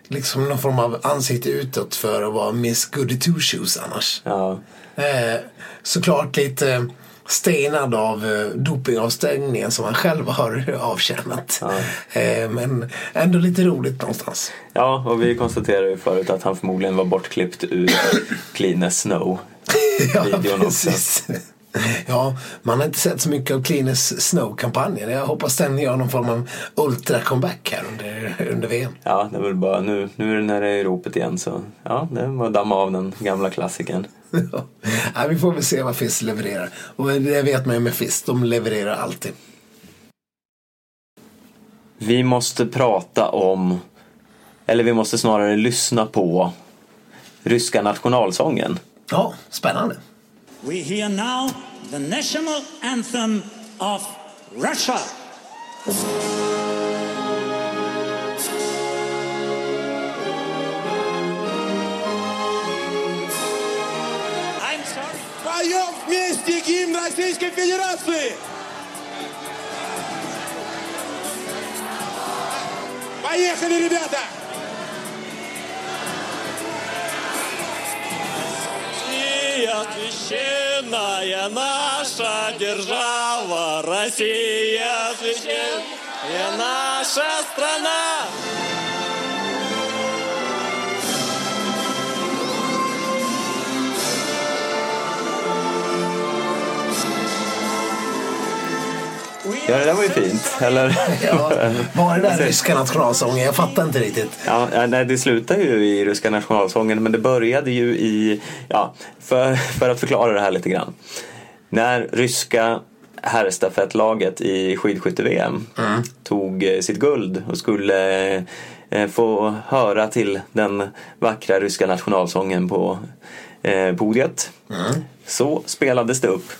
liksom någon form av ansikte utåt för att vara Miss Goody Two Shoes annars. Ja. Eh, såklart lite stenad av eh, dopingavstängningen som han själv har avtjänat. Eh, men ändå lite roligt någonstans. Ja, och vi konstaterade ju förut att han förmodligen var bortklippt ur Clean as Snow. Ja, videon också. precis. Ja, man har inte sett så mycket av Clean as Snow-kampanjen. Jag hoppas den gör någon form av ultra-comeback här under, under VM. Ja, det är väl bara nu, nu är det nära i ropet igen så ja, det var att damma av den gamla klassikern. Ja, vi får väl se vad FIS levererar. Och det vet man ju med FIS, de levererar alltid. Vi måste prata om, eller vi måste snarare lyssna på ryska nationalsången. Ja, spännande. We hear now the national anthem of Russia. Sorry. Поем вместе гимн Российской Федерации! Поехали, ребята! Россия священная наша держава, Россия священная наша страна. Ja, det där var ju fint, eller? Ja, var det där ryska nationalsången? Jag fattar inte riktigt. Ja, nej, det slutar ju i ryska nationalsången men det började ju i, ja, för, för att förklara det här lite grann. När ryska herrstafettlaget i skidskytte-VM tog eh, sitt guld och skulle eh, få höra till den vackra ryska nationalsången på eh, podiet så spelades det upp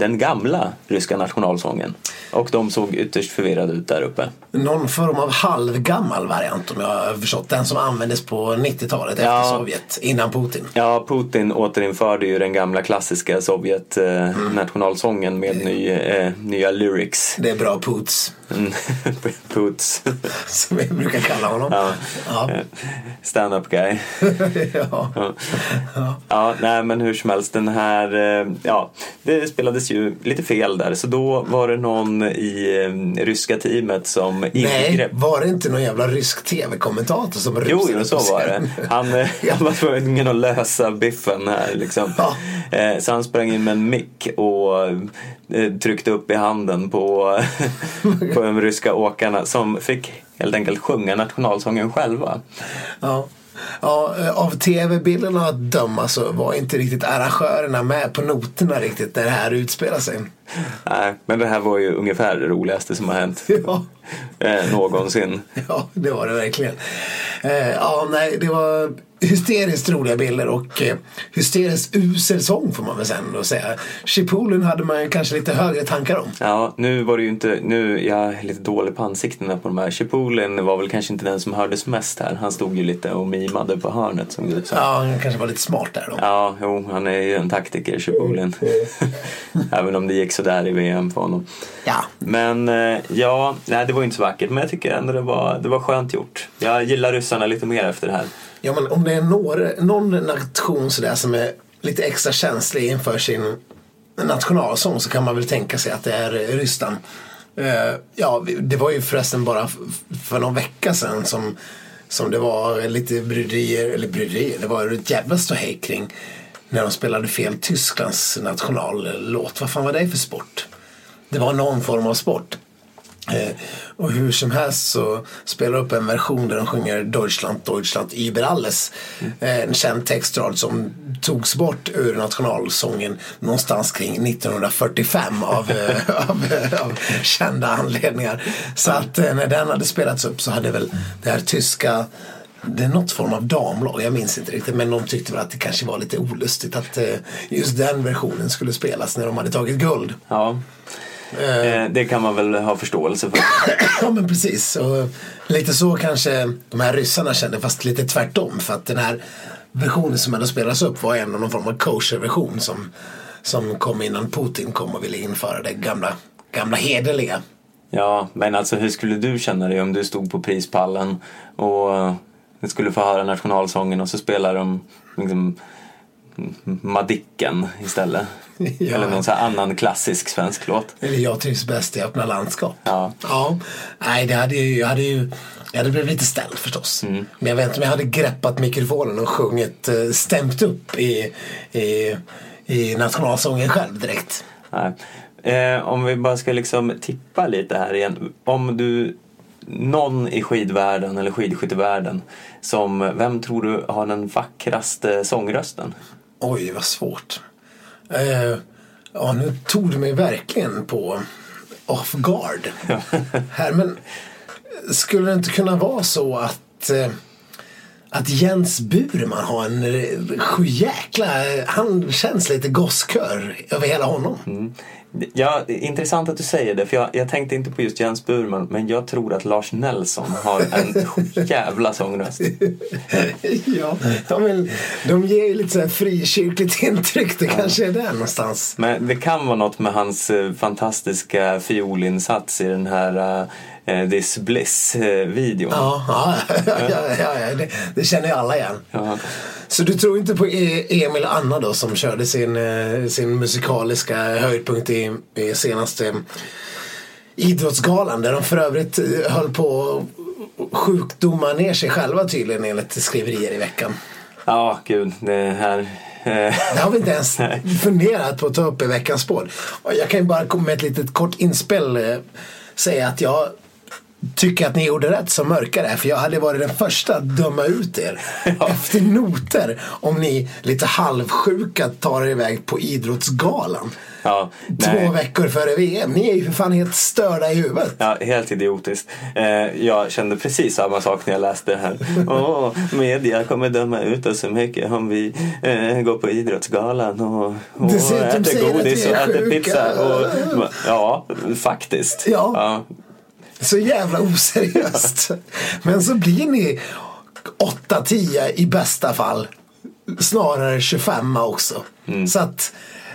den gamla ryska nationalsången och de såg ytterst förvirrade ut där uppe. Någon form av halvgammal variant om jag har förstått. Den som användes på 90-talet efter Ja. Sovjet, innan Putin. Ja, Putin återinförde ju den gamla klassiska Sovjet eh, nationalsången med ny, eh, nya lyrics. Det är bra Puts, Mm, Puts. som vi brukar kalla honom. Ja. Ja. Stand-up guy. ja. Ja. ja, nej men hur som helst den här, eh, ja, det spelades ju lite fel där så då var det någon i eh, ryska teamet som Nej, ingrep. var det inte någon jävla rysk tv-kommentator som Jo, rusade jo, på så var det. Han, eh, han var tvungen att lösa biffen här liksom. Så han sprang in med en mick och eh, tryckte upp i handen på, på de ryska åkarna som fick helt enkelt sjunga nationalsången själva. Ja. Ja, eh, av tv-bilderna att döma så var inte riktigt arrangörerna med på noterna riktigt när det här utspelar sig. Nej, men det här var ju ungefär det roligaste som har hänt Ja. eh, någonsin. Ja, det var det verkligen. Eh, ja, nej, det var hysteriskt roliga bilder och eh, hysteriskt usel sång får man väl sen då säga. Chipolen hade man ju kanske lite högre tankar om. Ja, nu var det ju inte, nu, jag är lite dålig på ansiktena på de här. Chipolen var väl kanske inte den som hördes mest här. Han stod ju lite och mimade på hörnet som det ut som. Ja, han kanske var lite smart där då. Ja, jo, han är ju en taktiker, Chipolen. Även om det gick sådär i VM för honom. Ja. Men eh, ja, nej, det var ju inte så vackert. Men jag tycker ändå det var, det var skönt gjort. Jag gillar ryssarna lite mer efter det här. Ja, men om det är några, någon nation sådär som är lite extra känslig inför sin nationalsång så kan man väl tänka sig att det är Ryssland. Eh, ja, det var ju förresten bara för någon vecka sedan som, som det var lite bryderier, eller bryderier, det var ett jävla ståhej kring när de spelade fel Tysklands nationallåt. Vad fan var det för sport? Det var någon form av sport. Eh, och hur som helst så spelar upp en version där de sjunger Deutschland, Deutschland über alles. Eh, en känd textrad som togs bort ur nationalsången någonstans kring 1945 av, eh, av, eh, av kända anledningar. Så att eh, när den hade spelats upp så hade väl det här tyska det är något form av damlag, jag minns inte riktigt. Men de tyckte väl att det kanske var lite olustigt att eh, just den versionen skulle spelas när de hade tagit guld. Ja, eh, det kan man väl ha förståelse för. Ja men precis. Och lite så kanske de här ryssarna kände fast lite tvärtom. För att den här versionen som ändå spelas upp var ändå någon form av kosher-version som, som kom innan Putin kom och ville införa det gamla, gamla hederliga. Ja, men alltså hur skulle du känna dig om du stod på prispallen och eh, skulle få höra nationalsången och så spelar de liksom Madicken istället? Ja. Eller någon annan klassisk svensk låt. Eller jag trivs bäst i öppna landskap. Ja. Ja, nej det hade ju, jag hade ju jag hade blivit lite ställd förstås. Men jag vet inte om jag hade greppat mikrofonen och sjungit, eh, stämt upp i, i, i nationalsången själv direkt. Nej. Eh, om vi bara ska liksom tippa lite här igen. Om du, någon i skidvärlden eller skidskyttevärlden som, vem tror du har den vackraste sångrösten? Oj, vad svårt. Eh, ja, nu tog du mig verkligen på off guard. Här, men skulle det inte kunna vara så att eh, att Jens Burman har en eh, sjujäkla... Han känns lite gosskör över hela honom. Ja, intressant att du säger det, för jag, jag tänkte inte på just Jens Burman, men jag tror att Lars Nelson har en jävla sångröst. ja, ja, men de ger ju lite så här frikyrkligt intryck. Det kanske är där någonstans. Men det kan vara något med hans eh, fantastiska fiolinsats i den här This Bliss-videon. Ja, ja, ja, ja, det, det känner ju alla igen. Så du tror inte på E- Emil och Anna då som körde sin, eh, sin musikaliska höjdpunkt i, i senaste Idrottsgalan där de för övrigt eh, höll på att sjukdoma ner sig själva tydligen enligt skriverier i veckan. Ja, gud, det här... eh, Det har vi inte ens funderat på att ta upp i veckans spår. Jag kan ju bara komma med ett litet kort inspel. eh, Säga att jag tycker att ni gjorde rätt som mörkare. För jag hade varit den första att döma ut er efter noter. Om ni lite halvsjuka tar er iväg på Idrottsgalan. Ja, Två nej. veckor före VM. Ni är ju för fan helt störda i huvudet. Ja, helt idiotiskt. Eh, jag kände precis samma sak när jag läste det här. Åh, media kommer döma ut oss så mycket om vi eh, går på Idrottsgalan och, och äter godis och äter pizza. Och, ja, faktiskt. Ja. Så jävla oseriöst. Men så blir ni 8-10 i bästa fall. Snarare 25 också. Så att,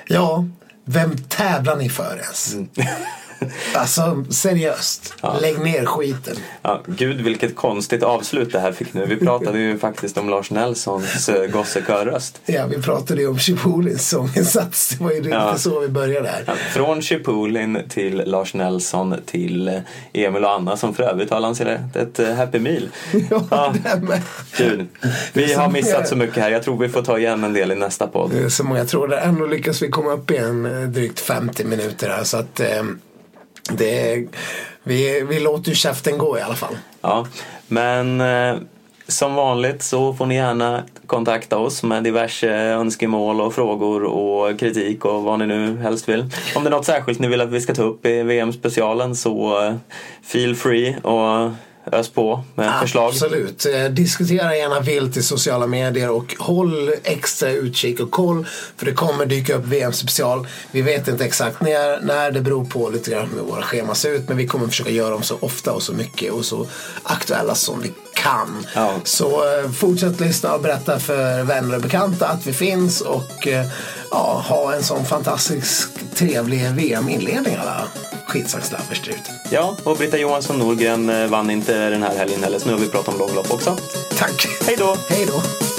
ja, vem tävlar ni för ens? Alltså seriöst, lägg ner skiten. Ja, gud vilket konstigt avslut det här fick nu. Vi pratade ju faktiskt om Lars Nelsons eh, gossekörröst. Ja, vi pratade ju om Chipolins sånginsats. Det var ju Ja. lite så vi började här. Ja, från Chipulin till Lars Nelson till eh, Emil och Anna som för övrigt har lanserat ett eh, Happy Meal. Ja, det med. Gud. Vi har missat så mycket här. Jag tror vi får ta igen en del i nästa podd. Det är så många trådar. Ändå lyckas vi komma upp i en drygt 50 minuter här. Så att det är, vi, vi låter ju käften gå i alla fall. Ja, men eh, som vanligt så får ni gärna kontakta oss med diverse önskemål och frågor och kritik och vad ni nu helst vill. Om det är något särskilt ni vill att vi ska ta upp i VM-specialen så eh, feel free och ös på med förslag. Absolut. Eh, Diskutera gärna vilt i sociala medier och håll extra utkik och koll för det kommer dyka upp VM-special. Vi vet inte exakt när, när det beror på lite grann hur våra scheman ser ut men vi kommer försöka göra dem så ofta och så mycket och så aktuella som vi kan. Så eh, fortsätt lyssna och berätta för vänner och bekanta att vi finns och eh, ja, ha en sån fantastisk trevlig VM-inledning alla. Ja, och Britta Johansson Norgren eh, vann inte den här helgen heller så nu har vi pratat om långlopp också. Tack! Hej då! Hej då!